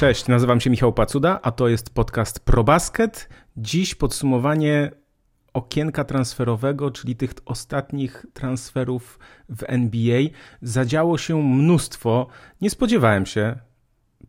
Cześć, nazywam się Michał Pacuda, a to jest podcast ProBasket. Dziś podsumowanie okienka transferowego, czyli tych ostatnich transferów w NBA. Zadziało się mnóstwo. Nie spodziewałem się,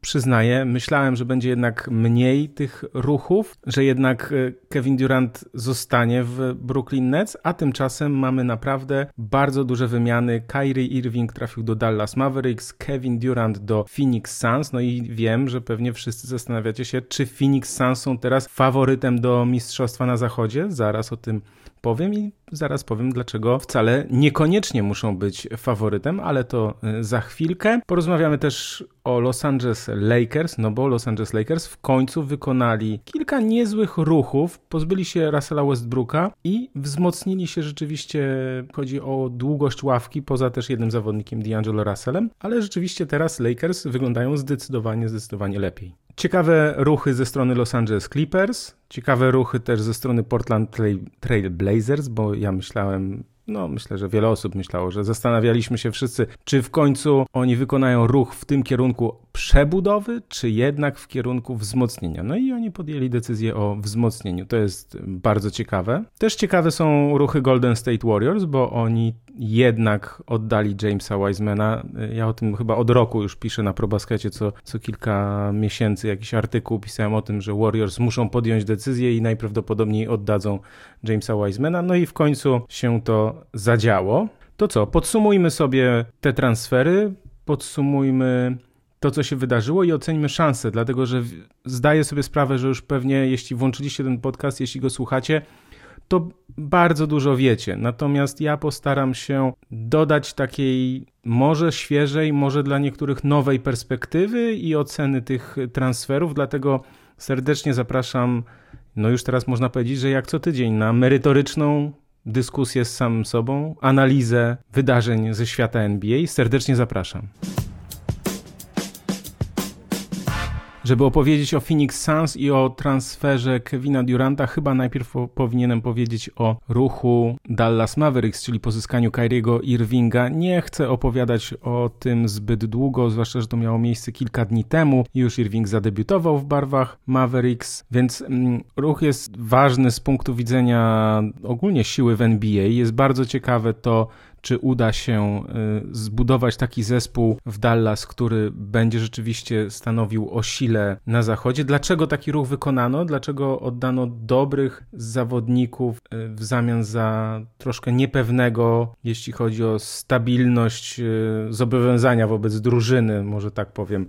przyznaję, myślałem, że będzie jednak mniej tych ruchów, że jednak e, Kevin Durant zostanie w Brooklyn Nets, a tymczasem mamy naprawdę bardzo duże wymiany. Kyrie Irving trafił do Dallas Mavericks, Kevin Durant do Phoenix Suns, no i wiem, że pewnie wszyscy zastanawiacie się, czy Phoenix Suns są teraz faworytem do mistrzostwa na zachodzie. Zaraz o tym powiem i zaraz powiem, dlaczego wcale niekoniecznie muszą być faworytem, ale to y, za chwilkę. Porozmawiamy też o Los Angeles Lakers, no bo Los Angeles Lakers w końcu wykonali kilka niezłych ruchów, pozbyli się Russella Westbrooka i wzmocnili się rzeczywiście, chodzi o długość ławki, poza też jednym zawodnikiem D'Angelo Russellem, ale rzeczywiście teraz Lakers wyglądają zdecydowanie, zdecydowanie lepiej. Ciekawe ruchy ze strony Los Angeles Clippers, ciekawe ruchy też ze strony Portland Trail Blazers, bo ja myślałem, no myślę, że wiele osób myślało, że zastanawialiśmy się wszyscy, czy w końcu oni wykonają ruch w tym kierunku przebudowy, czy jednak w kierunku wzmocnienia. No i oni podjęli decyzję o wzmocnieniu. To jest bardzo ciekawe. Też ciekawe są ruchy Golden State Warriors, bo oni jednak oddali Jamesa Wisemana. Ja o tym chyba od roku już piszę na ProBaskecie, co, co kilka miesięcy jakiś artykuł pisałem o tym, że Warriors muszą podjąć decyzję i najprawdopodobniej oddadzą Jamesa Wisemana. No i w końcu się to zadziało. To co, podsumujmy sobie te transfery, podsumujmy to, co się wydarzyło i ocenimy szanse, dlatego że zdaję sobie sprawę, że już pewnie, jeśli włączyliście ten podcast, jeśli go słuchacie, to bardzo dużo wiecie. Natomiast ja postaram się dodać takiej może świeżej, może dla niektórych nowej perspektywy i oceny tych transferów, dlatego serdecznie zapraszam, no już teraz można powiedzieć, że jak co tydzień na merytoryczną dyskusję z samym sobą, analizę wydarzeń ze świata NBA. Serdecznie zapraszam. Żeby opowiedzieć o Phoenix Suns i o transferze Kevina Duranta, chyba najpierw powinienem powiedzieć o ruchu Dallas Mavericks, czyli pozyskaniu Kyriego Irvinga. Nie chcę opowiadać o tym zbyt długo, zwłaszcza, że to miało miejsce kilka dni temu już Irving zadebiutował w barwach Mavericks, więc mm, ruch jest ważny z punktu widzenia ogólnie siły w NBA. Jest bardzo ciekawe to, czy uda się y, zbudować taki zespół w Dallas, który będzie rzeczywiście stanowił o sile na zachodzie. Dlaczego taki ruch wykonano? Dlaczego oddano dobrych zawodników y, w zamian za troszkę niepewnego, jeśli chodzi o stabilność y, zobowiązania wobec drużyny, może tak powiem,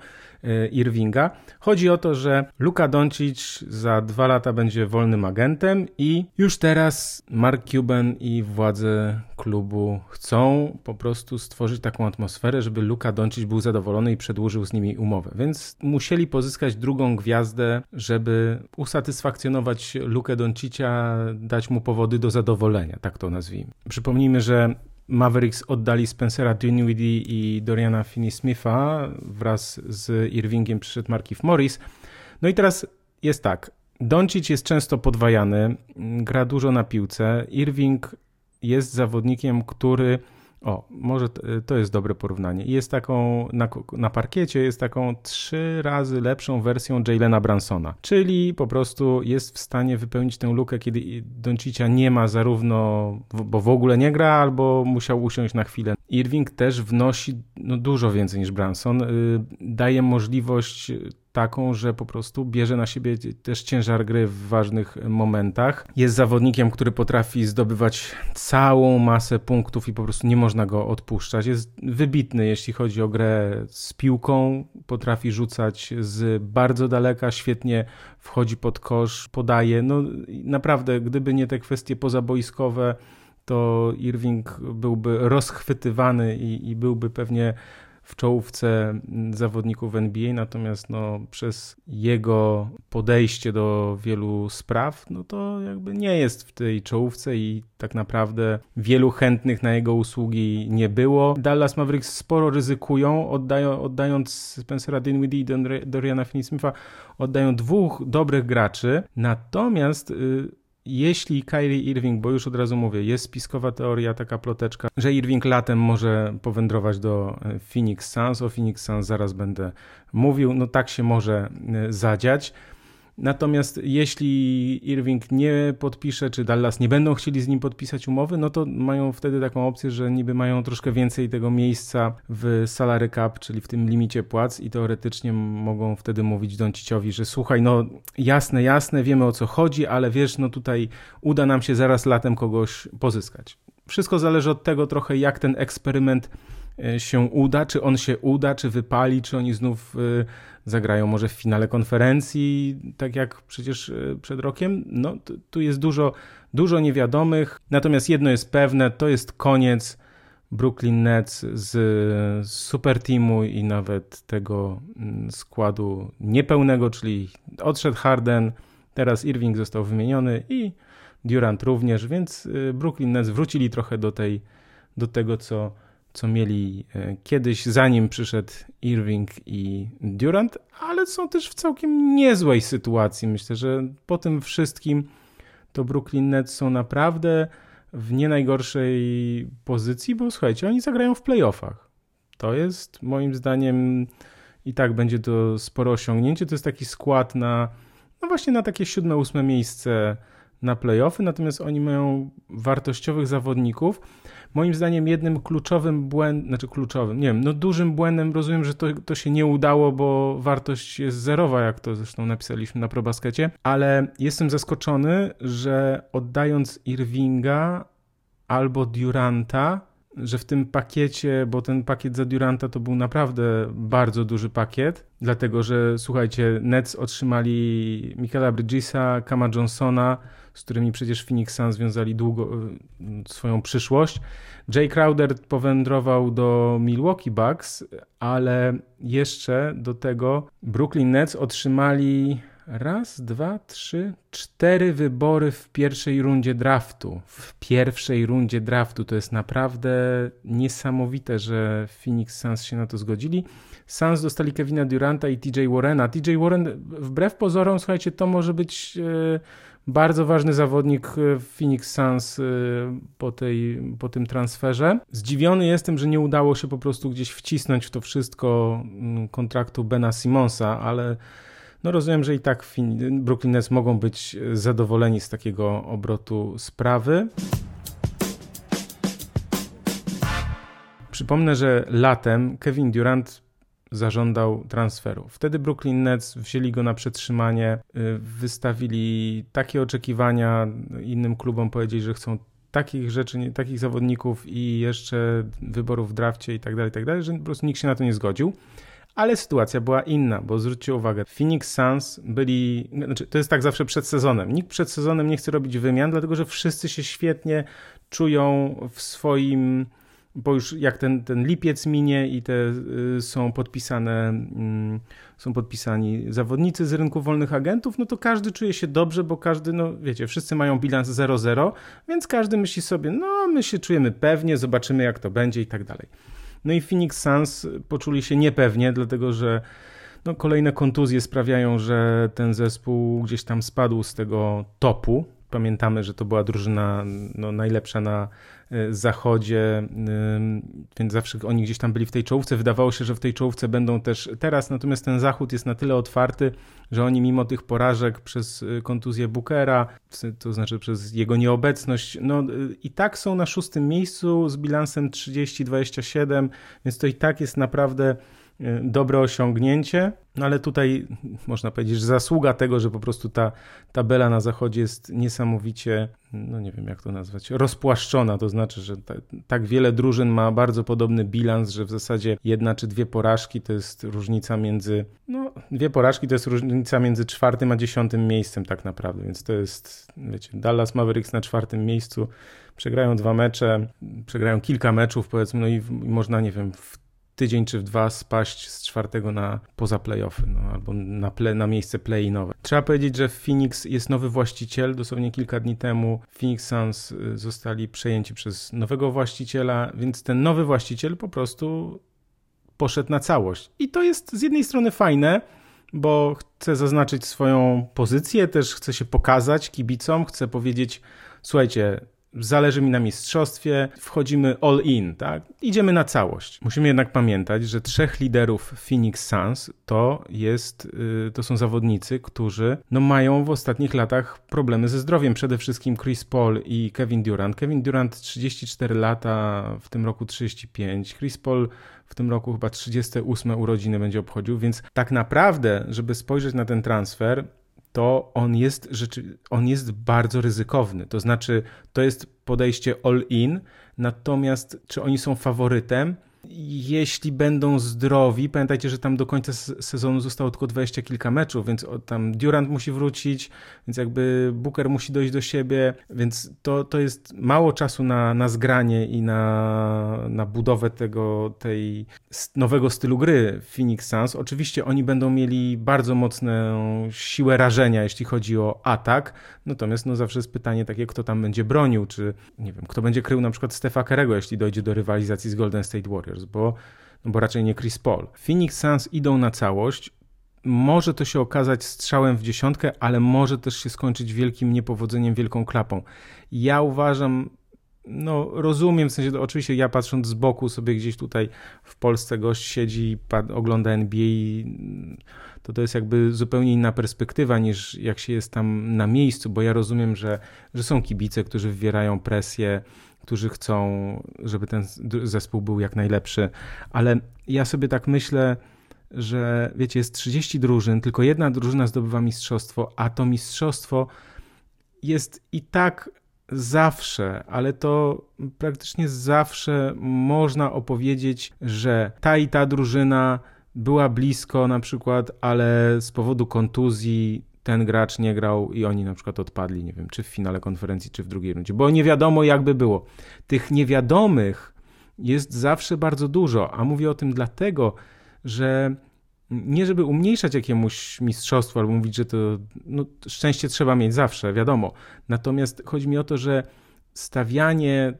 Irvinga. Chodzi o to, że Luka Doncic za dwa lata będzie wolnym agentem i już teraz Mark Cuban i władze klubu chcą po prostu stworzyć taką atmosferę, żeby Luka Doncic był zadowolony i przedłużył z nimi umowę. Więc musieli pozyskać drugą gwiazdę, żeby usatysfakcjonować Lukę Doncicia, dać mu powody do zadowolenia, tak to nazwijmy. Przypomnijmy, że Mavericks oddali Spencera Dinwiddie i Doriana Finney-Smitha wraz z Irvingiem przyszedł Markif Morris. No i teraz jest tak. Doncic jest często podwajany, gra dużo na piłce. Irving jest zawodnikiem, który o, może to jest dobre porównanie. Jest taką, na, na parkiecie jest taką trzy razy lepszą wersją Jalena Bransona, czyli po prostu jest w stanie wypełnić tę lukę, kiedy Doncicia nie ma zarówno, bo w ogóle nie gra, albo musiał usiąść na chwilę. Irving też wnosi no, dużo więcej niż Branson, y, daje możliwość taką, że po prostu bierze na siebie też ciężar gry w ważnych momentach. Jest zawodnikiem, który potrafi zdobywać całą masę punktów i po prostu nie można go odpuszczać. Jest wybitny, jeśli chodzi o grę z piłką, potrafi rzucać z bardzo daleka, świetnie wchodzi pod kosz, podaje. No naprawdę, gdyby nie te kwestie pozaboiskowe, to Irving byłby rozchwytywany i, i byłby pewnie w czołówce zawodników NBA, natomiast no, przez jego podejście do wielu spraw, no to jakby nie jest w tej czołówce i tak naprawdę wielu chętnych na jego usługi nie było. Dallas Mavericks sporo ryzykują, oddają, oddając Spencera Dinwiddie i Doriana Finney-Smitha, oddają dwóch dobrych graczy, natomiast y, jeśli Kyrie Irving, bo już od razu mówię, jest spiskowa teoria, taka ploteczka, że Irving latem może powędrować do e, Phoenix Suns, o Phoenix Suns zaraz będę mówił, no tak się może e, zadziać. Natomiast jeśli Irving nie podpisze, czy Dallas nie będą chcieli z nim podpisać umowy, no to mają wtedy taką opcję, że niby mają troszkę więcej tego miejsca w salary cap, czyli w tym limicie płac i teoretycznie mogą wtedy mówić Donciciowi, że słuchaj, no jasne, jasne, wiemy o co chodzi, ale wiesz, no tutaj uda nam się zaraz latem kogoś pozyskać. Wszystko zależy od tego trochę, jak ten eksperyment się uda, czy on się uda, czy wypali, czy oni znów e, zagrają może w finale konferencji, tak jak przecież e, przed rokiem. No, tu jest dużo, dużo niewiadomych. Natomiast jedno jest pewne, to jest koniec Brooklyn Nets z super teamu i nawet tego mm, składu niepełnego, czyli odszedł Harden, teraz Irving został wymieniony i Durant również, więc e, Brooklyn Nets wrócili trochę do tej do tego, co co mieli e, kiedyś, zanim przyszedł Irving i Durant, ale są też w całkiem niezłej sytuacji. Myślę, że po tym wszystkim to Brooklyn Nets są naprawdę w nie najgorszej pozycji, bo słuchajcie, oni zagrają w playoffach. To jest moim zdaniem i tak będzie to spore osiągnięcie. To jest taki skład na, no właśnie na takie siódme, ósme miejsce na playoffy, natomiast oni mają wartościowych zawodników. Moim zdaniem jednym kluczowym błędem, znaczy kluczowym, nie wiem, no dużym błędem, rozumiem, że to, to się nie udało, bo wartość jest zerowa, jak to zresztą napisaliśmy na ProBaskecie, ale jestem zaskoczony, że oddając Irvinga albo Duranta, że w tym pakiecie, bo ten pakiet za Duranta to był naprawdę bardzo duży pakiet, dlatego że słuchajcie, Nets otrzymali Michaela Bridgesa, Kama Johnsona, z którymi przecież Phoenix Suns związali długo y, swoją przyszłość. Jay Crowder powędrował do Milwaukee Bucks, ale jeszcze do tego Brooklyn Nets otrzymali raz, dwa, trzy, cztery wybory w pierwszej rundzie draftu. W pierwszej rundzie draftu to jest naprawdę niesamowite, że Phoenix Suns się na to zgodzili. Suns dostali Kevina Duranta i TJ Warrena. TJ Warren, wbrew pozorom, słuchajcie, to może być. Bardzo ważny zawodnik e, w Phoenix Suns e, po, tej, po tym transferze. Zdziwiony jestem, że nie udało się po prostu gdzieś wcisnąć w to wszystko mm, kontraktu Bena Simonsa, ale no rozumiem, że i tak Brooklyn Nets mogą być zadowoleni z takiego obrotu sprawy. Przypomnę, że latem Kevin Durant zażądał transferu. Wtedy Brooklyn Nets wzięli go na przetrzymanie, y, wystawili takie oczekiwania innym klubom, powiedzieli, że chcą takich rzeczy, takich zawodników i jeszcze wyborów w drafcie i tak dalej, tak dalej, że po prostu nikt się na to nie zgodził. Ale sytuacja była inna, bo zwróćcie uwagę, Phoenix Suns byli, znaczy to jest tak zawsze przed sezonem. Nikt przed sezonem nie chce robić wymian, dlatego że wszyscy się świetnie czują w swoim bo już jak ten, ten lipiec minie i te y, są podpisane, y, są podpisani zawodnicy z rynku wolnych agentów, no to każdy czuje się dobrze, bo każdy, no wiecie, wszyscy mają bilans 0-0, więc każdy myśli sobie, no my się czujemy pewnie, zobaczymy jak to będzie i tak dalej. No i Phoenix Suns poczuli się niepewnie, dlatego że no, kolejne kontuzje sprawiają, że ten zespół gdzieś tam spadł z tego topu. Pamiętamy, że to była drużyna no, najlepsza na zachodzie, y, więc zawsze oni gdzieś tam byli w tej czołówce. Wydawało się, że w tej czołówce będą też teraz, natomiast ten zachód jest na tyle otwarty, że oni mimo tych porażek przez y, kontuzję Bookera, to znaczy przez jego nieobecność, no i tak są na szóstym miejscu z bilansem 30-27, więc to i tak jest naprawdę dobre osiągnięcie, no ale tutaj można powiedzieć, że zasługa tego, że po prostu ta tabela na zachodzie jest niesamowicie, no nie wiem jak to nazwać, rozpłaszczona, to znaczy, że ta, tak wiele drużyn ma bardzo podobny bilans, że w zasadzie jedna czy dwie porażki to jest różnica między, no dwie porażki to jest różnica między czwartym a dziesiątym miejscem tak naprawdę, więc to jest, wiecie, Dallas Mavericks na czwartym miejscu, przegrają dwa mecze, przegrają kilka meczów powiedzmy, no i, i można, nie wiem, w tydzień czy w dwa spaść z czwartego na poza playoffy, no, albo na, play, na miejsce play-inowe. Trzeba powiedzieć, że w Phoenix jest nowy właściciel. Dosłownie kilka dni temu Phoenix Suns y, zostali przejęci przez nowego właściciela, więc ten nowy właściciel po prostu poszedł na całość. I to jest z jednej strony fajne, bo chcę zaznaczyć swoją pozycję, też chcę się pokazać kibicom, chcę powiedzieć, słuchajcie, zależy mi na mistrzostwie, wchodzimy all in, tak? Idziemy na całość. Musimy jednak pamiętać, że trzech liderów Phoenix Suns to jest, y, to są zawodnicy, którzy no, mają w ostatnich latach problemy ze zdrowiem. Przede wszystkim Chris Paul i Kevin Durant. Kevin Durant 34 lata, w tym roku 35. Chris Paul w tym roku chyba 38 urodziny będzie obchodził, więc tak naprawdę, żeby spojrzeć na ten transfer, to on jest, rzeczy, on jest bardzo ryzykowny. To znaczy, to jest podejście all-in, natomiast czy oni są faworytem? Jeśli będą zdrowi, pamiętajcie, że tam do końca sezonu zostało tylko dwadzieścia kilka meczów, więc tam Durant musi wrócić, więc jakby Booker musi dojść do siebie, więc to, to jest mało czasu na, na zgranie i na, na budowę tego, tej nowego stylu gry Phoenix Suns. Oczywiście oni będą mieli bardzo mocną siłę rażenia, jeśli chodzi o atak, natomiast no zawsze jest pytanie takie, kto tam będzie bronił, czy nie wiem, kto będzie krył na przykład Stefa Kerego, jeśli dojdzie do rywalizacji z Golden State Warriors bo, no bo raczej nie Chris Paul. Phoenix Suns idą na całość. Może to się okazać strzałem w dziesiątkę, ale może też się skończyć wielkim niepowodzeniem, wielką klapą. Ja uważam, no rozumiem, w sensie, oczywiście ja patrząc z boku sobie gdzieś tutaj w Polsce gość siedzi, ogląda NBA, to to jest jakby zupełnie inna perspektywa niż jak się jest tam na miejscu, bo ja rozumiem, że, że są kibice, którzy wywierają presję, którzy chcą, żeby ten zespół był jak najlepszy, ale ja sobie tak myślę, że wiecie, jest 30 drużyn, tylko jedna drużyna zdobywa mistrzostwo, a to mistrzostwo jest i tak zawsze, ale to praktycznie zawsze można opowiedzieć, że ta i ta drużyna była blisko na przykład, ale z powodu kontuzji ten gracz nie grał i oni na przykład odpadli, nie wiem, czy w finale konferencji, czy w drugiej rundzie, bo nie wiadomo jakby było. Tych niewiadomych jest zawsze bardzo dużo, a mówię o tym dlatego, że nie żeby umniejszać jakiemuś mistrzostwu albo mówić, że to no, szczęście trzeba mieć zawsze, wiadomo. Natomiast chodzi mi o to, że stawianie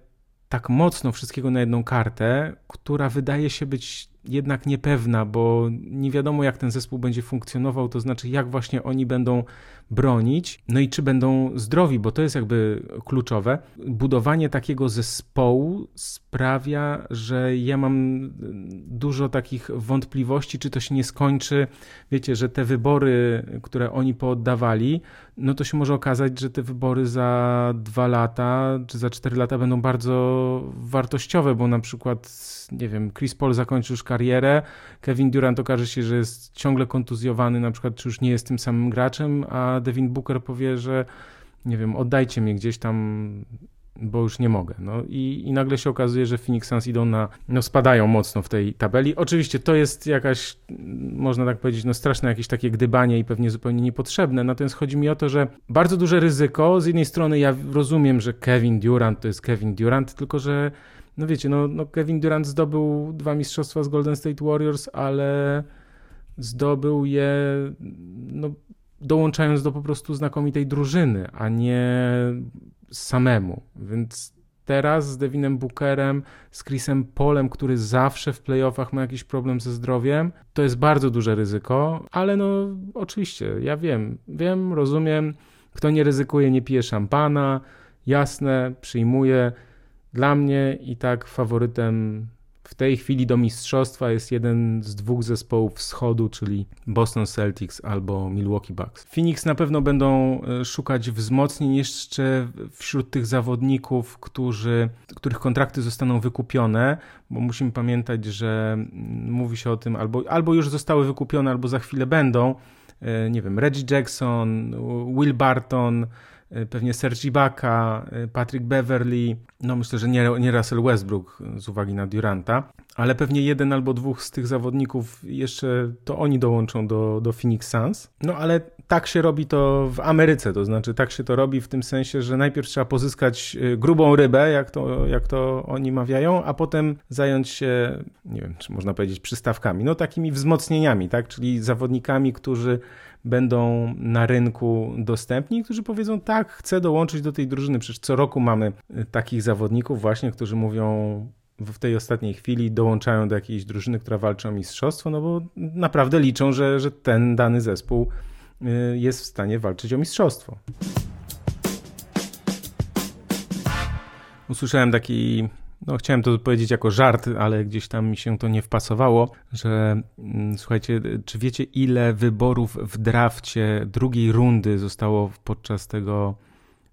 tak mocno wszystkiego na jedną kartę, która wydaje się być jednak niepewna, bo nie wiadomo, jak ten zespół będzie funkcjonował, to znaczy, jak właśnie oni będą bronić, no i czy będą zdrowi, bo to jest jakby kluczowe. Budowanie takiego zespołu sprawia, że ja mam dużo takich wątpliwości, czy to się nie skończy. Wiecie, że te wybory, które oni pooddawali, no to się może okazać, że te wybory za dwa lata czy za cztery lata będą bardzo wartościowe, bo na przykład, nie wiem, Chris Paul zakończy już karierę, Kevin Durant okaże się, że jest ciągle kontuzjowany, na przykład, czy już nie jest tym samym graczem, a Devin Booker powie, że nie wiem, oddajcie mnie gdzieś tam bo już nie mogę. No i, i nagle się okazuje, że Phoenix Suns idą na, no spadają mocno w tej tabeli. Oczywiście to jest jakaś, można tak powiedzieć, no straszne jakieś takie gdybanie i pewnie zupełnie niepotrzebne, natomiast chodzi mi o to, że bardzo duże ryzyko, z jednej strony ja rozumiem, że Kevin Durant to jest Kevin Durant, tylko że no wiecie, no, no Kevin Durant zdobył dwa mistrzostwa z Golden State Warriors, ale zdobył je no, dołączając do po prostu znakomitej drużyny, a nie samemu. Więc teraz z Devinem Bookerem, z Chrisem Polem, który zawsze w playoffach ma jakiś problem ze zdrowiem, to jest bardzo duże ryzyko, ale no oczywiście, ja wiem, wiem, rozumiem, kto nie ryzykuje, nie pije szampana, jasne, przyjmuję. Dla mnie i tak faworytem w tej chwili do mistrzostwa jest jeden z dwóch zespołów wschodu, czyli Boston Celtics albo Milwaukee Bucks. Phoenix na pewno będą e, szukać wzmocnień jeszcze wśród tych zawodników, którzy, których kontrakty zostaną wykupione, bo musimy pamiętać, że mm, mówi się o tym albo, albo już zostały wykupione, albo za chwilę będą. E, nie wiem, Reggie Jackson, Will Barton, pewnie Serge Ibaka, e, Patrick Beverly, no myślę, że nie, nie Russell Westbrook z uwagi na Duranta, ale pewnie jeden albo dwóch z tych zawodników jeszcze to oni dołączą do, do Phoenix Suns. No ale tak się robi to w Ameryce, to znaczy tak się to robi w tym sensie, że najpierw trzeba pozyskać e, grubą rybę, jak to, jak to oni mawiają, a potem zająć się, nie wiem, czy można powiedzieć przystawkami, no takimi wzmocnieniami, tak, czyli zawodnikami, którzy będą na rynku dostępni, którzy powiedzą tak, chcę dołączyć do tej drużyny. Przecież co roku mamy y, takich zawodników właśnie, którzy mówią w tej ostatniej chwili dołączają do jakiejś drużyny, która walczy o mistrzostwo, no bo naprawdę liczą, że, że ten dany zespół y, jest w stanie walczyć o mistrzostwo. Usłyszałem taki no, chciałem to powiedzieć jako żart, ale gdzieś tam mi się to nie wpasowało, że mm, słuchajcie, czy wiecie, ile wyborów w drafcie drugiej rundy zostało podczas tego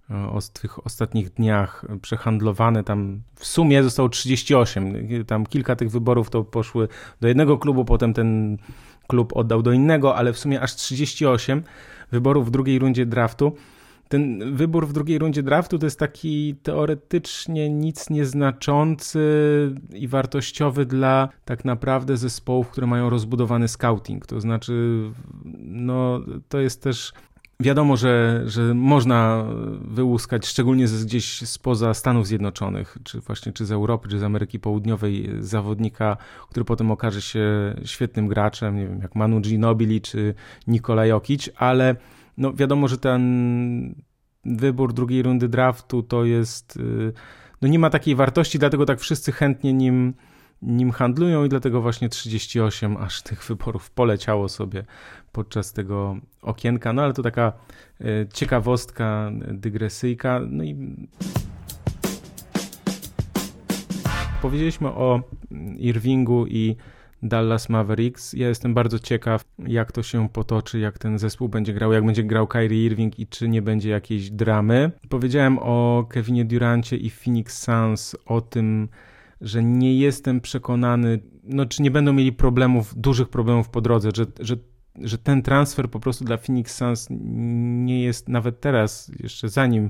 o tych ostatnich dniach przehandlowane. Tam w sumie zostało 38. Tam kilka tych wyborów to poszły do jednego klubu, potem ten klub oddał do innego, ale w sumie aż 38 wyborów w drugiej rundzie draftu. Ten wybór w drugiej rundzie draftu to jest taki teoretycznie nic nieznaczący i wartościowy dla tak naprawdę zespołów, które mają rozbudowany scouting. To znaczy, no to jest też Wiadomo, że, że można wyłuskać, szczególnie z, gdzieś spoza Stanów Zjednoczonych, czy właśnie czy z Europy, czy z Ameryki Południowej, zawodnika, który potem okaże się świetnym graczem, nie wiem, jak Manu Ginobili, czy Nikola Jokic, ale no wiadomo, że ten wybór drugiej rundy draftu to jest, y, no nie ma takiej wartości, dlatego tak wszyscy chętnie nim nim handlują i dlatego właśnie 38 aż tych wyborów poleciało sobie podczas tego okienka. No ale to taka e, ciekawostka, dygresyjka. No i powiedzieliśmy o Irvingu i Dallas Mavericks. Ja jestem bardzo ciekaw, jak to się potoczy, jak ten zespół będzie grał, jak będzie grał Kyrie Irving i czy nie będzie jakiejś dramy. Powiedziałem o Kevinie Durancie i Phoenix Suns, o tym, że nie jestem przekonany, no, czy nie będą mieli problemów, dużych problemów po drodze, że, że, że ten transfer po prostu dla Phoenix Suns nie jest nawet teraz, jeszcze zanim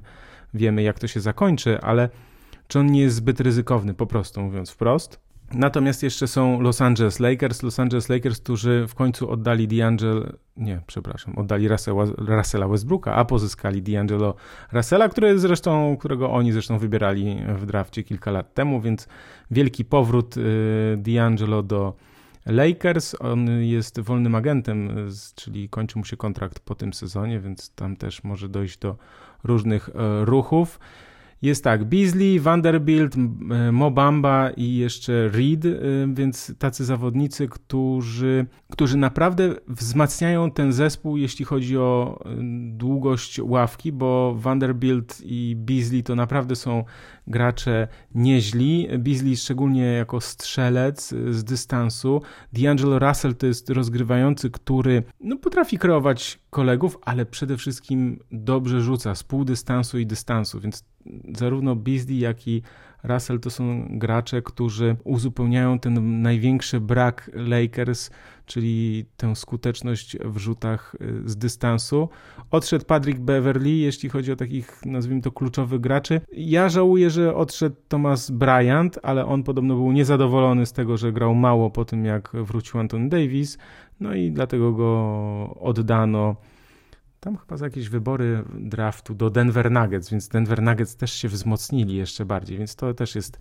wiemy, jak to się zakończy, ale czy on nie jest zbyt ryzykowny, po prostu mówiąc wprost. Natomiast jeszcze są Los Angeles Lakers. Los Angeles Lakers, którzy w końcu oddali D'Angelo, nie, przepraszam, oddali Russella, Westbrooka, a pozyskali D'Angelo Russella, który zresztą, którego oni zresztą wybierali w drafcie kilka lat temu, więc wielki powrót y, D'Angelo do Lakers. On jest wolnym agentem, czyli kończy mu się kontrakt po tym sezonie, więc tam też może dojść do różnych e, ruchów. Jest tak, Beasley, Vanderbilt, e, Mobamba i jeszcze Reed, e, więc tacy zawodnicy, którzy, którzy naprawdę wzmacniają ten zespół, jeśli chodzi o e, długość ławki, bo Vanderbilt i Beasley to naprawdę są gracze nieźli. Beasley szczególnie jako strzelec z dystansu. D'Angelo Russell to jest rozgrywający, który no, potrafi kreować kolegów, ale przede wszystkim dobrze rzuca z pół dystansu i dystansu, więc zarówno Beasley, jak i Russell to są gracze, którzy uzupełniają ten największy brak Lakers, czyli tę skuteczność w rzutach y, z dystansu. Odszedł Patrick Beverly, jeśli chodzi o takich, nazwijmy to, kluczowych graczy. Ja żałuję, że odszedł Thomas Bryant, ale on podobno był niezadowolony z tego, że grał mało po tym, jak wrócił Anton Davis, no i dlatego go oddano tam chyba za jakieś wybory draftu do Denver Nuggets, więc Denver Nuggets też się wzmocnili jeszcze bardziej, więc to też jest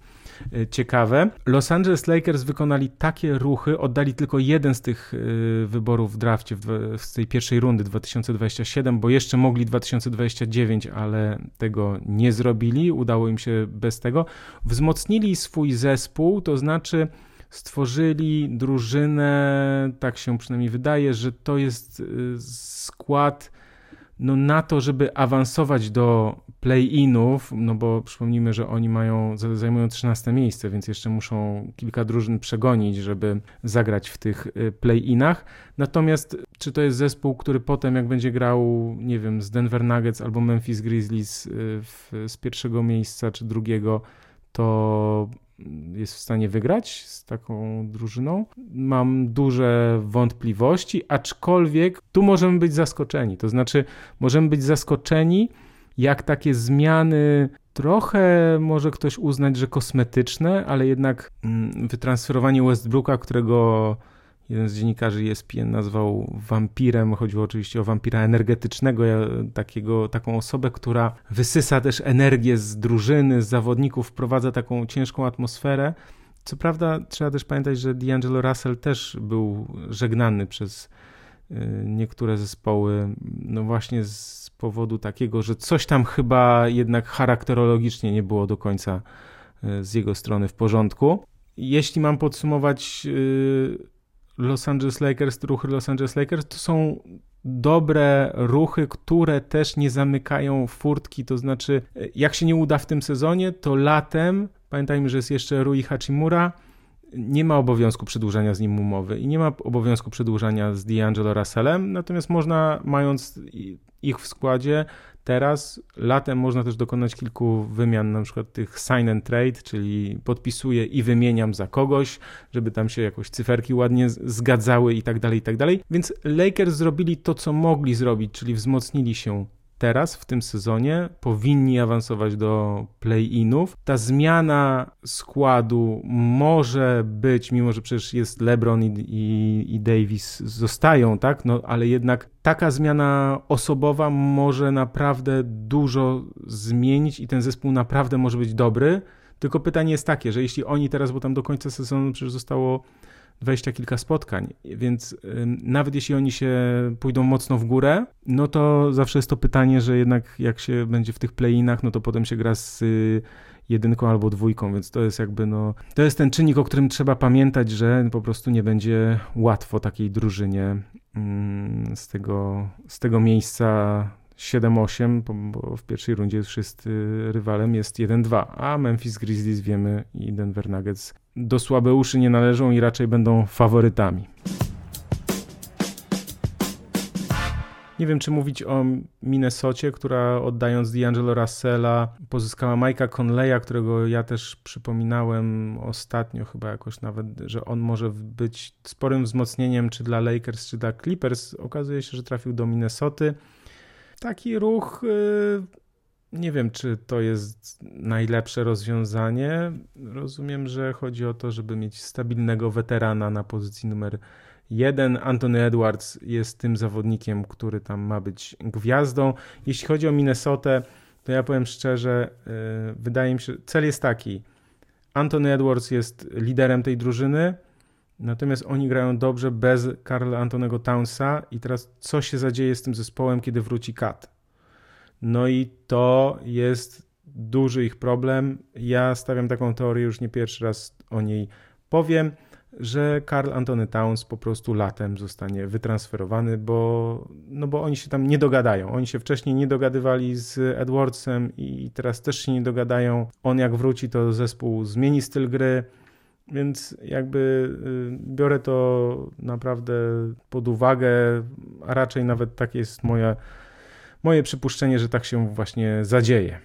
e, ciekawe. Los Angeles Lakers wykonali takie ruchy, oddali tylko jeden z tych e, wyborów w drafcie z tej pierwszej rundy 2027, bo jeszcze mogli 2029, ale tego nie zrobili, udało im się bez tego. Wzmocnili swój zespół, to znaczy stworzyli drużynę, tak się przynajmniej wydaje, że to jest e, skład no na to, żeby awansować do play-inów, no bo przypomnijmy, że oni mają, zajmują 13 miejsce, więc jeszcze muszą kilka drużyn przegonić, żeby zagrać w tych y, play-inach. Natomiast czy to jest zespół, który potem jak będzie grał, nie wiem, z Denver Nuggets albo Memphis Grizzlies y, w, z pierwszego miejsca czy drugiego, to jest w stanie wygrać z taką drużyną. Mam duże wątpliwości, aczkolwiek tu możemy być zaskoczeni. To znaczy, możemy być zaskoczeni, jak takie zmiany trochę może ktoś uznać, że kosmetyczne, ale jednak mm, wytransferowanie Westbrooka, którego jeden z dziennikarzy ESPN nazwał wampirem. Chodziło oczywiście o wampira energetycznego, takiego, taką osobę, która wysysa też energię z drużyny, z zawodników, wprowadza taką ciężką atmosferę. Co prawda, trzeba też pamiętać, że D'Angelo Russell też był żegnany przez y, niektóre zespoły, no właśnie z powodu takiego, że coś tam chyba jednak charakterologicznie nie było do końca z jego strony w porządku. Jeśli mam podsumować Los Angeles Lakers, ruchy Los Angeles Lakers, to są dobre ruchy, które też nie zamykają furtki, to znaczy jak się nie uda w tym sezonie, to latem, pamiętajmy, że jest jeszcze Rui Hachimura, nie ma obowiązku przedłużania z nim umowy i nie ma obowiązku przedłużania z D'Angelo Russellem, natomiast można, mając ich w składzie, teraz latem można też dokonać kilku wymian, na przykład tych sign and trade, czyli podpisuję i wymieniam za kogoś, żeby tam się jakoś cyferki ładnie zgadzały i tak dalej, i tak dalej. Więc Lakers zrobili to, co mogli zrobić, czyli wzmocnili się teraz w tym sezonie powinni awansować do play-inów. Ta zmiana składu może być, mimo że przecież jest LeBron i, i, i, Davis zostają, tak? No, ale jednak taka zmiana osobowa może naprawdę dużo zmienić i ten zespół naprawdę może być dobry. Tylko pytanie jest takie, że jeśli oni teraz, bo tam do końca sezonu przecież zostało dwadzieścia kilka spotkań, więc nawet jeśli oni się pójdą mocno w górę, no to zawsze jest to pytanie, że jednak jak się będzie w tych play-inach, no to potem się gra z y, jedynką albo dwójką, więc to jest jakby no, to jest ten czynnik, o którym trzeba pamiętać, że po prostu nie będzie łatwo takiej drużynie z tego, z tego miejsca 7-8, bo w pierwszej rundzie już jest rywalem, jest 1-2, a Memphis Grizzlies wiemy i Denver Nuggets do słabe uszy nie należą i raczej będą faworytami. Nie wiem, czy mówić o Minnesocie, która oddając D'Angelo Russella pozyskała Mike'a Conleya, którego ja też przypominałem ostatnio chyba jakoś nawet, że on może być sporym wzmocnieniem czy dla Lakers, czy dla Clippers. Okazuje się, że trafił do Minnesoty. Taki ruch y, nie wiem, czy to jest najlepsze rozwiązanie. Rozumiem, że chodzi o to, żeby mieć stabilnego weterana na pozycji numer jeden. Anthony Edwards jest tym zawodnikiem, który tam ma być gwiazdą. Jeśli chodzi o Minnesotę, to ja powiem szczerze, yy, wydaje mi się, cel jest taki. Anthony Edwards jest liderem tej drużyny, natomiast oni grają dobrze bez Karla Antonego Townsa i teraz co się zadzieje z tym zespołem, kiedy wróci Kat? No i to jest duży ich problem. Ja stawiam taką teorię, już nie pierwszy raz o niej powiem, że Karl Antony Towns po prostu latem zostanie wytransferowany, bo, no bo oni się tam nie dogadają. Oni się wcześniej nie dogadywali z Edwardsem i teraz też się nie dogadają. On jak wróci, to zespół zmieni styl gry. Więc jakby y, biorę to naprawdę pod uwagę, a raczej nawet takie jest moja moje przypuszczenie, że tak się właśnie zadzieje.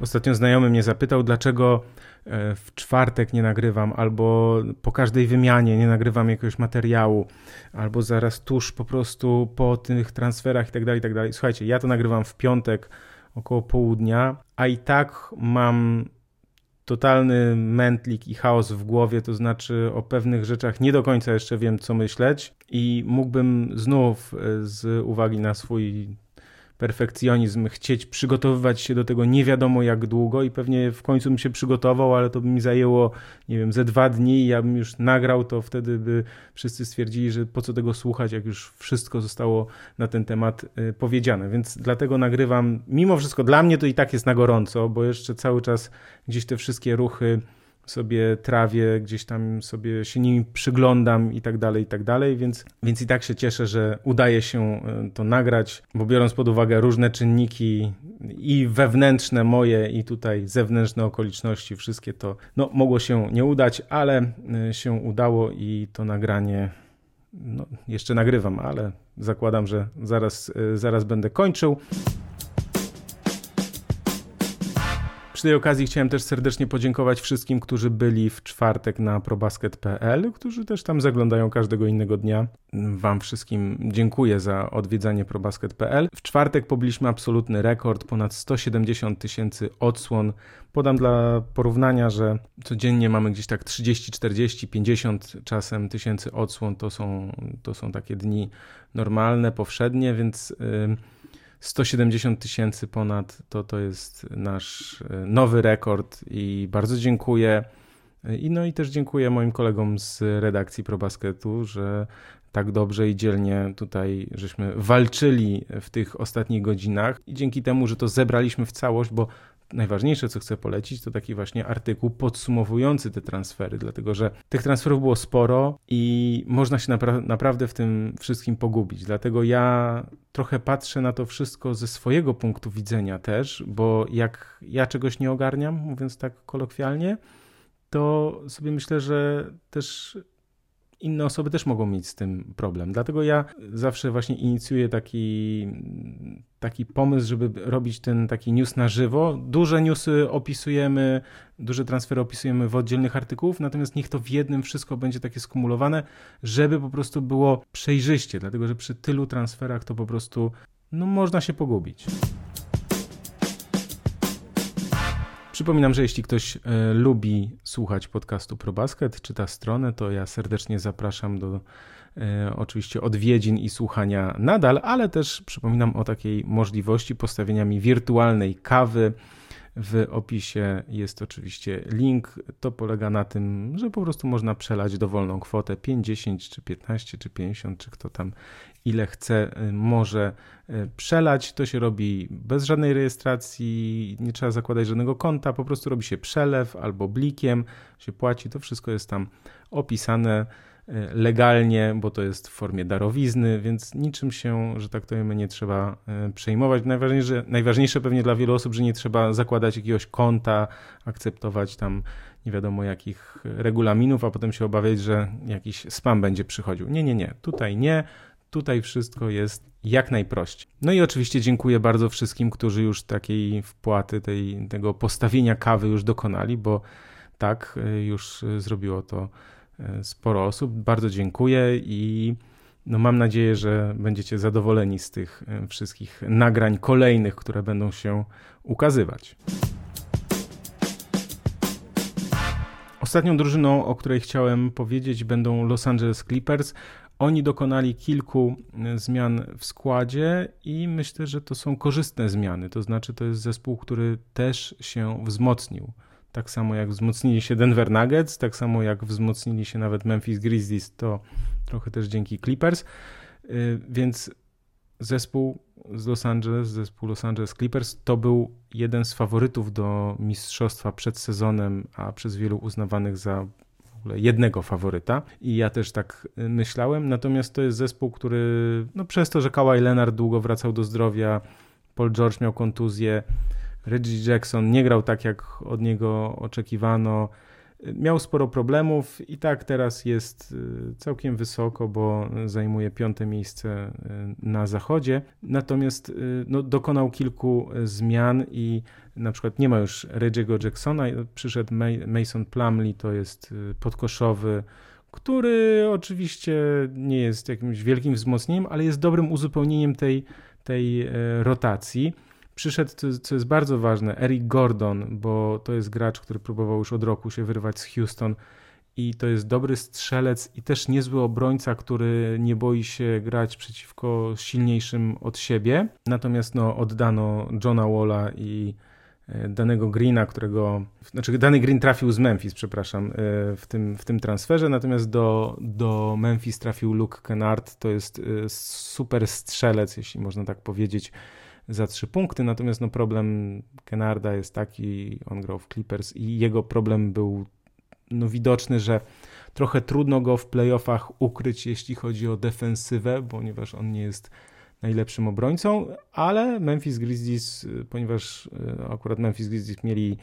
Ostatnio znajomy mnie zapytał, dlaczego e, w czwartek nie nagrywam, albo po każdej wymianie nie nagrywam jakiegoś materiału, albo zaraz tuż po prostu po tych transferach i tak dalej, i tak. Słuchajcie, ja to nagrywam w piątek około południa, a i tak mam totalny mętlik i chaos w głowie, to znaczy o pewnych rzeczach nie do końca jeszcze wiem, co myśleć. I mógłbym znów e, z uwagi na swój perfekcjonizm, chcieć przygotowywać się do tego nie wiadomo jak długo i pewnie w końcu bym się przygotował, ale to by mi zajęło, nie wiem, ze dwa dni i ja bym już nagrał, to wtedy by wszyscy stwierdzili, że po co tego słuchać, jak już wszystko zostało na ten temat y, powiedziane. Więc dlatego nagrywam, mimo wszystko dla mnie to i tak jest na gorąco, bo jeszcze cały czas gdzieś te wszystkie ruchy sobie trawię, gdzieś tam sobie się nimi przyglądam i tak dalej, i tak dalej, więc, więc i tak się cieszę, że udaje się e, to nagrać, bo biorąc pod uwagę różne czynniki i wewnętrzne moje i tutaj zewnętrzne okoliczności, wszystkie to no, mogło się nie udać, ale e, się udało i to nagranie no, jeszcze nagrywam, ale zakładam, że zaraz, e, zaraz będę kończył. Przy tej okazji chciałem też serdecznie podziękować wszystkim, którzy byli w czwartek na probasket.pl, którzy też tam zaglądają każdego innego dnia. Wam wszystkim dziękuję za odwiedzanie probasket.pl. W czwartek pobiliśmy absolutny rekord, ponad 170 tysięcy odsłon. Podam dla porównania, że codziennie mamy gdzieś tak 30, 40, 50 czasem tysięcy odsłon. To są, to są takie dni normalne, powszednie, więc... Yy, 170 tysięcy ponad to, to jest nasz e, nowy rekord i bardzo dziękuję. I no i też dziękuję moim kolegom z redakcji ProBasketu, że tak dobrze i dzielnie tutaj żeśmy walczyli w tych ostatnich godzinach i dzięki temu, że to zebraliśmy w całość, bo najważniejsze, co chcę polecić, to taki właśnie artykuł podsumowujący te transfery, dlatego że tych transferów było sporo i można się napra naprawdę w tym wszystkim pogubić. Dlatego ja trochę patrzę na to wszystko ze swojego punktu widzenia też, bo jak ja czegoś nie ogarniam, mówiąc tak kolokwialnie, to sobie myślę, że też inne osoby też mogą mieć z tym problem. Dlatego ja zawsze właśnie inicjuję taki, taki pomysł, żeby robić ten taki news na żywo. Duże newsy opisujemy, duże transfery opisujemy w oddzielnych artykułów, natomiast niech to w jednym wszystko będzie takie skumulowane, żeby po prostu było przejrzyście, dlatego że przy tylu transferach to po prostu no, można się pogubić. Przypominam, że jeśli ktoś e, lubi słuchać podcastu ProBasket, czyta stronę, to ja serdecznie zapraszam do e, oczywiście odwiedzin i słuchania nadal, ale też przypominam o takiej możliwości postawienia mi wirtualnej kawy w opisie jest oczywiście link. To polega na tym, że po prostu można przelać dowolną kwotę 50 czy 15 czy 50, czy kto tam ile chce, y, może y, przelać. To się robi bez żadnej rejestracji, nie trzeba zakładać żadnego konta, po prostu robi się przelew albo blikiem, się płaci. To wszystko jest tam opisane. E, legalnie, bo to jest w formie darowizny, więc niczym się, że tak to wiemy, nie trzeba przejmować. Najważniejsze, najważniejsze pewnie dla wielu osób, że nie trzeba zakładać jakiegoś konta, akceptować tam nie wiadomo jakich regulaminów, a potem się obawiać, że jakiś spam będzie przychodził. Nie, nie, nie. Tutaj nie. Tutaj wszystko jest jak najprościej. No i oczywiście dziękuję bardzo wszystkim, którzy już takiej wpłaty, tej, tego postawienia kawy już dokonali, bo tak, e, już zrobiło to E, sporo osób. Bardzo dziękuję i no mam nadzieję, że będziecie zadowoleni z tych wszystkich nagrań kolejnych, które będą się ukazywać. Ostatnią drużyną, o której chciałem powiedzieć, będą Los Angeles Clippers. Oni dokonali kilku e, zmian w składzie i myślę, że to są korzystne zmiany. To znaczy, to jest zespół, który też się wzmocnił tak samo jak wzmocnili się Denver Nuggets, tak samo jak wzmocnili się nawet Memphis Grizzlies, to trochę też dzięki Clippers. Y, więc zespół z Los Angeles, zespół Los Angeles Clippers, to był jeden z faworytów do mistrzostwa przed sezonem, a przez wielu uznawanych za jednego faworyta i ja też tak y, myślałem, natomiast to jest zespół, który no przez to, że Kawhi Leonard długo wracał do zdrowia, Paul George miał kontuzję, Reggie Jackson nie grał tak, jak od niego oczekiwano. Miał sporo problemów i tak teraz jest y, całkiem wysoko, bo zajmuje piąte miejsce y, na zachodzie. Natomiast y, no, dokonał kilku zmian i na przykład nie ma już Reggie'ego Jacksona, przyszedł Mason Plumley, to jest podkoszowy, który oczywiście nie jest jakimś wielkim wzmocnieniem, ale jest dobrym uzupełnieniem tej, tej rotacji przyszedł, co jest bardzo ważne, Eric Gordon, bo to jest gracz, który próbował już od roku się wyrwać z Houston i to jest dobry strzelec i też niezły obrońca, który nie boi się grać przeciwko silniejszym od siebie. Natomiast no, oddano Johna Walla i e, danego Greena, którego, znaczy dany Green trafił z Memphis, przepraszam, e, w tym, w tym transferze, natomiast do, do Memphis trafił Luke Kennard, to jest e, super strzelec, jeśli można tak powiedzieć, za trzy punkty, natomiast no problem Kenarda jest taki, on grał w Clippers i jego problem był no widoczny, że trochę trudno go w playoffach ukryć, jeśli chodzi o defensywę, ponieważ on nie jest najlepszym obrońcą, ale Memphis Grizzlies, ponieważ e, akurat Memphis Grizzlies mieli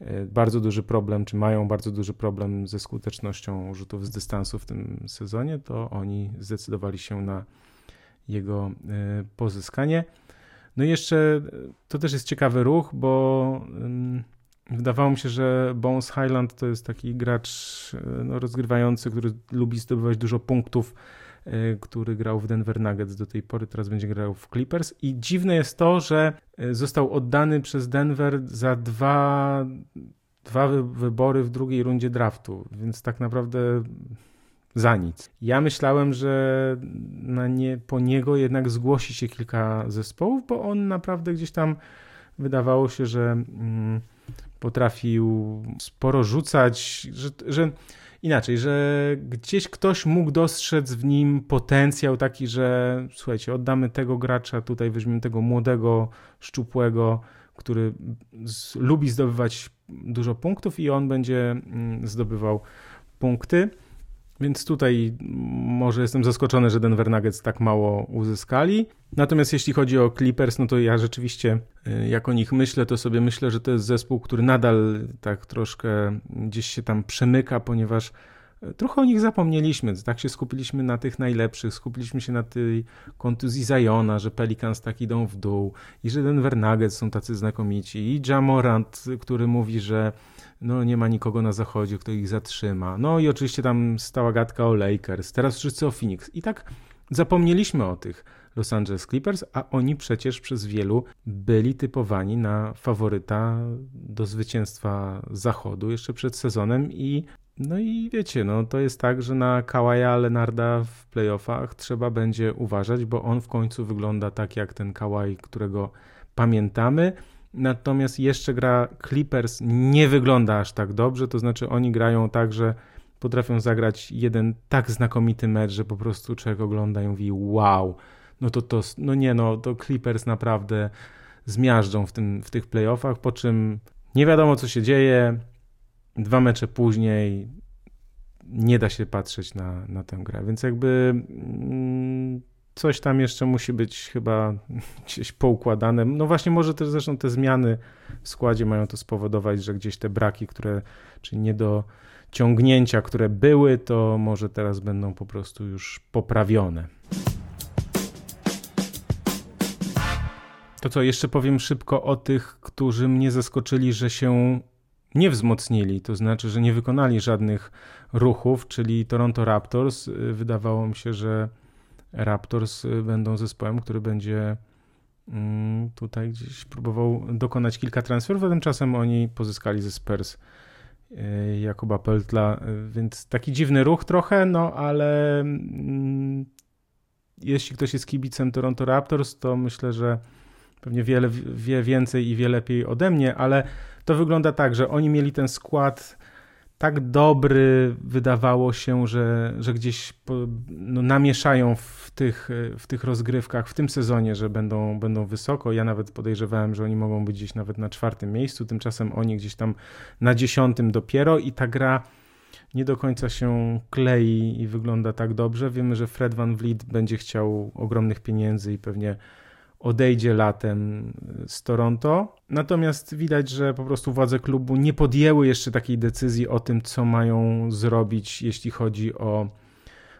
e, bardzo duży problem, czy mają bardzo duży problem ze skutecznością rzutów z dystansu w tym sezonie, to oni zdecydowali się na jego e, pozyskanie. No i jeszcze to też jest ciekawy ruch, bo wydawało mi się, że Bones Highland to jest taki gracz e, no, rozgrywający, który lubi zdobywać dużo punktów, e, który grał w Denver Nuggets do tej pory, teraz będzie grał w Clippers. I dziwne jest to, że e, został oddany przez Denver za dwa, dwa wybory w drugiej rundzie draftu, więc tak naprawdę za nic. Ja myślałem, że nie, po niego jednak zgłosi się kilka zespołów, bo on naprawdę gdzieś tam wydawało się, że mm, potrafił sporo rzucać, że, że inaczej, że gdzieś ktoś mógł dostrzec w nim potencjał taki, że słuchajcie, oddamy tego gracza, tutaj weźmiemy tego młodego, szczupłego, który z, lubi zdobywać dużo punktów i on będzie mm, zdobywał punkty. Więc tutaj może jestem zaskoczony, że Denver Nuggets tak mało uzyskali. Natomiast jeśli chodzi o Clippers, no to ja rzeczywiście, y, jak o nich myślę, to sobie myślę, że to jest zespół, który nadal tak troszkę gdzieś się tam przemyka, ponieważ trochę o nich zapomnieliśmy. Tak się skupiliśmy na tych najlepszych, skupiliśmy się na tej kontuzji Zajona, że Pelicans tak idą w dół i że Denver Nuggets są tacy znakomici i Jamorant, który mówi, że no nie ma nikogo na zachodzie, kto ich zatrzyma. No i oczywiście tam stała gadka o Lakers, teraz wszyscy o Phoenix. I tak zapomnieliśmy o tych Los Angeles Clippers, a oni przecież przez wielu byli typowani na faworyta do zwycięstwa zachodu jeszcze przed sezonem i no i wiecie, no to jest tak, że na Kawaja Lenarda w playoffach trzeba będzie uważać, bo on w końcu wygląda tak jak ten Kawaj, którego pamiętamy. Natomiast jeszcze gra Clippers nie wygląda aż tak dobrze, to znaczy oni grają tak, że potrafią zagrać jeden tak znakomity mecz, że po prostu człowiek ogląda i mówi wow, no to to, no nie no, to Clippers naprawdę zmiażdżą w, tym, w tych playoffach, po czym nie wiadomo co się dzieje, dwa mecze później nie da się patrzeć na, na tę grę, więc jakby mm, coś tam jeszcze musi być chyba gdzieś poukładane. No właśnie, może też zresztą te zmiany w składzie mają to spowodować, że gdzieś te braki, które, czy nie do ciągnięcia, które były, to może teraz będą po prostu już poprawione. To co, jeszcze powiem szybko o tych, którzy mnie zaskoczyli, że się nie wzmocnili, to znaczy, że nie wykonali żadnych ruchów, czyli Toronto Raptors. Wydawało mi się, że Raptors y, będą zespołem, który będzie mm, tutaj gdzieś próbował dokonać kilka transferów, a tymczasem oni pozyskali ze Spurs y, Jakuba Peltla, y, więc taki dziwny ruch trochę, no ale mm, jeśli ktoś jest kibicem Toronto Raptors, to myślę, że pewnie wiele wie więcej i wie lepiej ode mnie, ale to wygląda tak, że oni mieli ten skład tak dobry wydawało się, że, że gdzieś po, no, namieszają w tych, w tych rozgrywkach w tym sezonie, że będą, będą wysoko. Ja nawet podejrzewałem, że oni mogą być gdzieś nawet na czwartym miejscu, tymczasem oni gdzieś tam na dziesiątym dopiero i ta gra nie do końca się klei i wygląda tak dobrze. Wiemy, że Fred Van Vliet będzie chciał ogromnych pieniędzy i pewnie odejdzie latem z Toronto. Natomiast widać, że po prostu władze klubu nie podjęły jeszcze takiej decyzji o tym, co mają zrobić, jeśli chodzi o,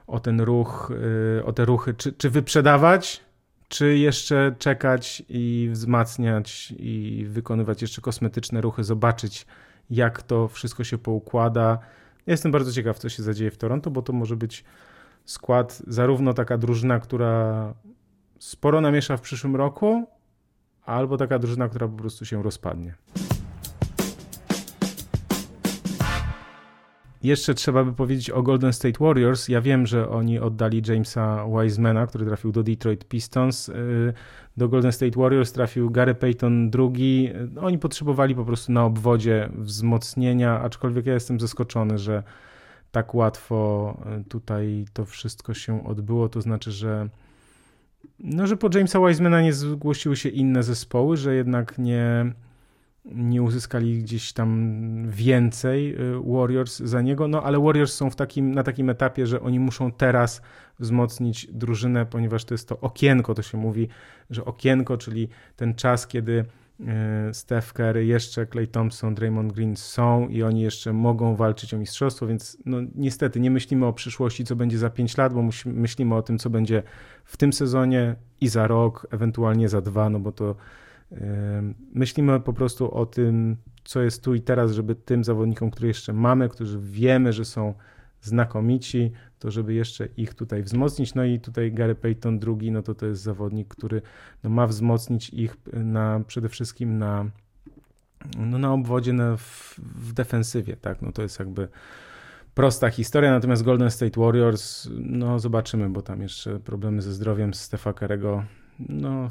o ten ruch, y, o te ruchy, czy, czy wyprzedawać, czy jeszcze czekać i wzmacniać i wykonywać jeszcze kosmetyczne ruchy, zobaczyć, jak to wszystko się poukłada. Jestem bardzo ciekaw, co się zadzieje w Toronto, bo to może być skład, zarówno taka drużyna, która sporo namiesza w przyszłym roku, albo taka drużyna, która po prostu się rozpadnie. Jeszcze trzeba by powiedzieć o Golden State Warriors. Ja wiem, że oni oddali Jamesa Wisemana, który trafił do Detroit Pistons. Y, do Golden State Warriors trafił Gary Payton II. Oni potrzebowali po prostu na obwodzie wzmocnienia, aczkolwiek ja jestem zaskoczony, że tak łatwo y, tutaj to wszystko się odbyło. To znaczy, że no, że po Jamesa Wisemana nie zgłosiły się inne zespoły, że jednak nie, nie uzyskali gdzieś tam więcej y, Warriors za niego, no ale Warriors są w takim, na takim etapie, że oni muszą teraz wzmocnić drużynę, ponieważ to jest to okienko, to się mówi, że okienko, czyli ten czas, kiedy Steph Curry, jeszcze Clay Thompson, Draymond Green są i oni jeszcze mogą walczyć o mistrzostwo, więc no, niestety nie myślimy o przyszłości, co będzie za 5 lat, bo myślimy o tym, co będzie w tym sezonie i za rok, ewentualnie za dwa, no bo to yy, myślimy po prostu o tym, co jest tu i teraz, żeby tym zawodnikom, które jeszcze mamy, którzy wiemy, że są znakomici, to żeby jeszcze ich tutaj wzmocnić. No i tutaj Gary Payton drugi, no to to jest zawodnik, który no, ma wzmocnić ich na, przede wszystkim na, no, na obwodzie, na, w, w defensywie, tak, no to jest jakby prosta historia, natomiast Golden State Warriors, no zobaczymy, bo tam jeszcze problemy ze zdrowiem Stefa Kerego, no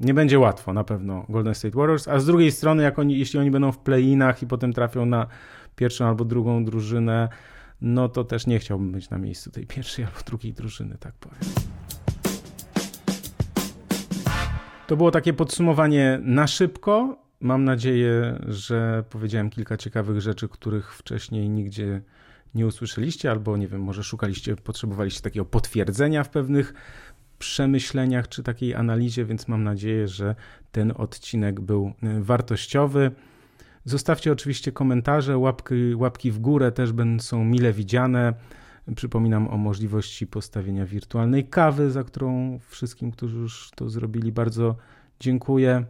nie będzie łatwo na pewno Golden State Warriors, a z drugiej strony, jak oni, jeśli oni będą w play-inach i potem trafią na pierwszą albo drugą drużynę, no to też nie chciałbym być na miejscu tej pierwszej albo drugiej drużyny, tak powiem. To było takie podsumowanie na szybko. Mam nadzieję, że powiedziałem kilka ciekawych rzeczy, których wcześniej nigdzie nie usłyszeliście, albo nie wiem, może szukaliście, potrzebowaliście takiego potwierdzenia w pewnych przemyśleniach czy takiej analizie, więc mam nadzieję, że ten odcinek był e, wartościowy. Zostawcie oczywiście komentarze, łapki, łapki w górę też są mile widziane. Przypominam o możliwości postawienia wirtualnej kawy, za którą wszystkim, którzy już to zrobili, bardzo dziękuję.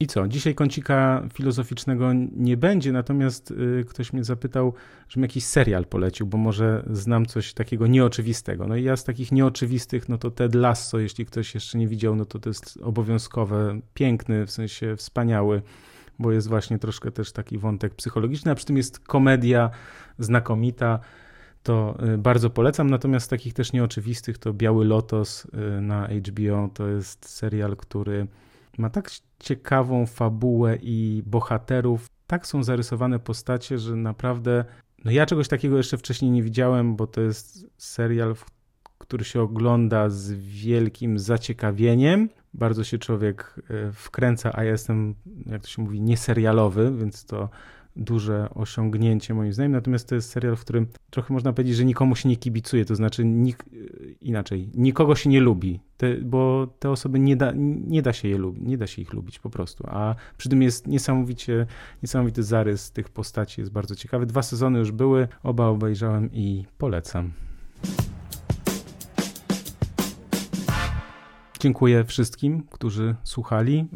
I co? Dzisiaj kącika filozoficznego nie będzie, natomiast y, ktoś mnie zapytał, żebym jakiś serial polecił, bo może znam coś takiego nieoczywistego. No i ja z takich nieoczywistych, no to Ted Lasso, jeśli ktoś jeszcze nie widział, no to to jest obowiązkowe, piękny, w sensie wspaniały, bo jest właśnie troszkę też taki wątek psychologiczny, a przy tym jest komedia znakomita to y, bardzo polecam. Natomiast takich też nieoczywistych to Biały Lotos y, na HBO to jest serial, który ma tak ciekawą fabułę i bohaterów, tak są zarysowane postacie, że naprawdę. No ja czegoś takiego jeszcze wcześniej nie widziałem, bo to jest serial, który się ogląda z wielkim zaciekawieniem. Bardzo się człowiek y, wkręca, a ja jestem, jak to się mówi, nieserialowy, więc to duże osiągnięcie moim zdaniem, natomiast to jest serial, w którym trochę można powiedzieć, że nikomu się nie kibicuje, to znaczy nik, inaczej, nikogo się nie lubi, te, bo te osoby nie da, nie da się je lubić, nie da się ich lubić po prostu, a przy tym jest niesamowicie, niesamowity zarys tych postaci, jest bardzo ciekawy. Dwa sezony już były, oba obejrzałem i polecam. Dziękuję wszystkim, którzy słuchali.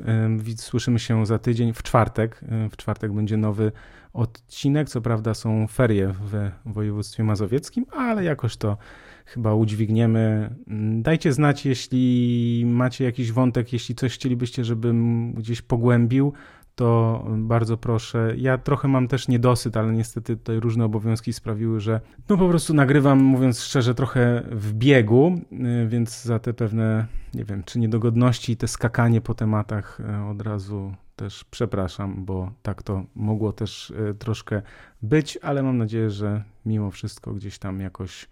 Słyszymy się za tydzień w czwartek. W czwartek będzie nowy odcinek. Co prawda są ferie w województwie mazowieckim, ale jakoś to chyba udźwigniemy. Dajcie znać, jeśli macie jakiś wątek, jeśli coś chcielibyście, żebym gdzieś pogłębił to bardzo proszę. Ja trochę mam też niedosyt, ale niestety tutaj różne obowiązki sprawiły, że no po prostu nagrywam, mówiąc szczerze, trochę w biegu, y, więc za te pewne, nie wiem, czy niedogodności, te skakanie po tematach y, od razu też przepraszam, bo tak to mogło też y, troszkę być, ale mam nadzieję, że mimo wszystko gdzieś tam jakoś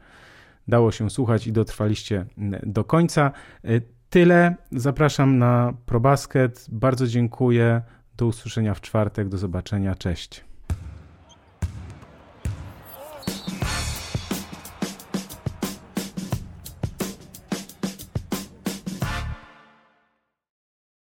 dało się słuchać i dotrwaliście do końca. Tyle. Zapraszam na ProBasket. Bardzo dziękuję. Do usłyszenia w czwartek. Do zobaczenia. Cześć.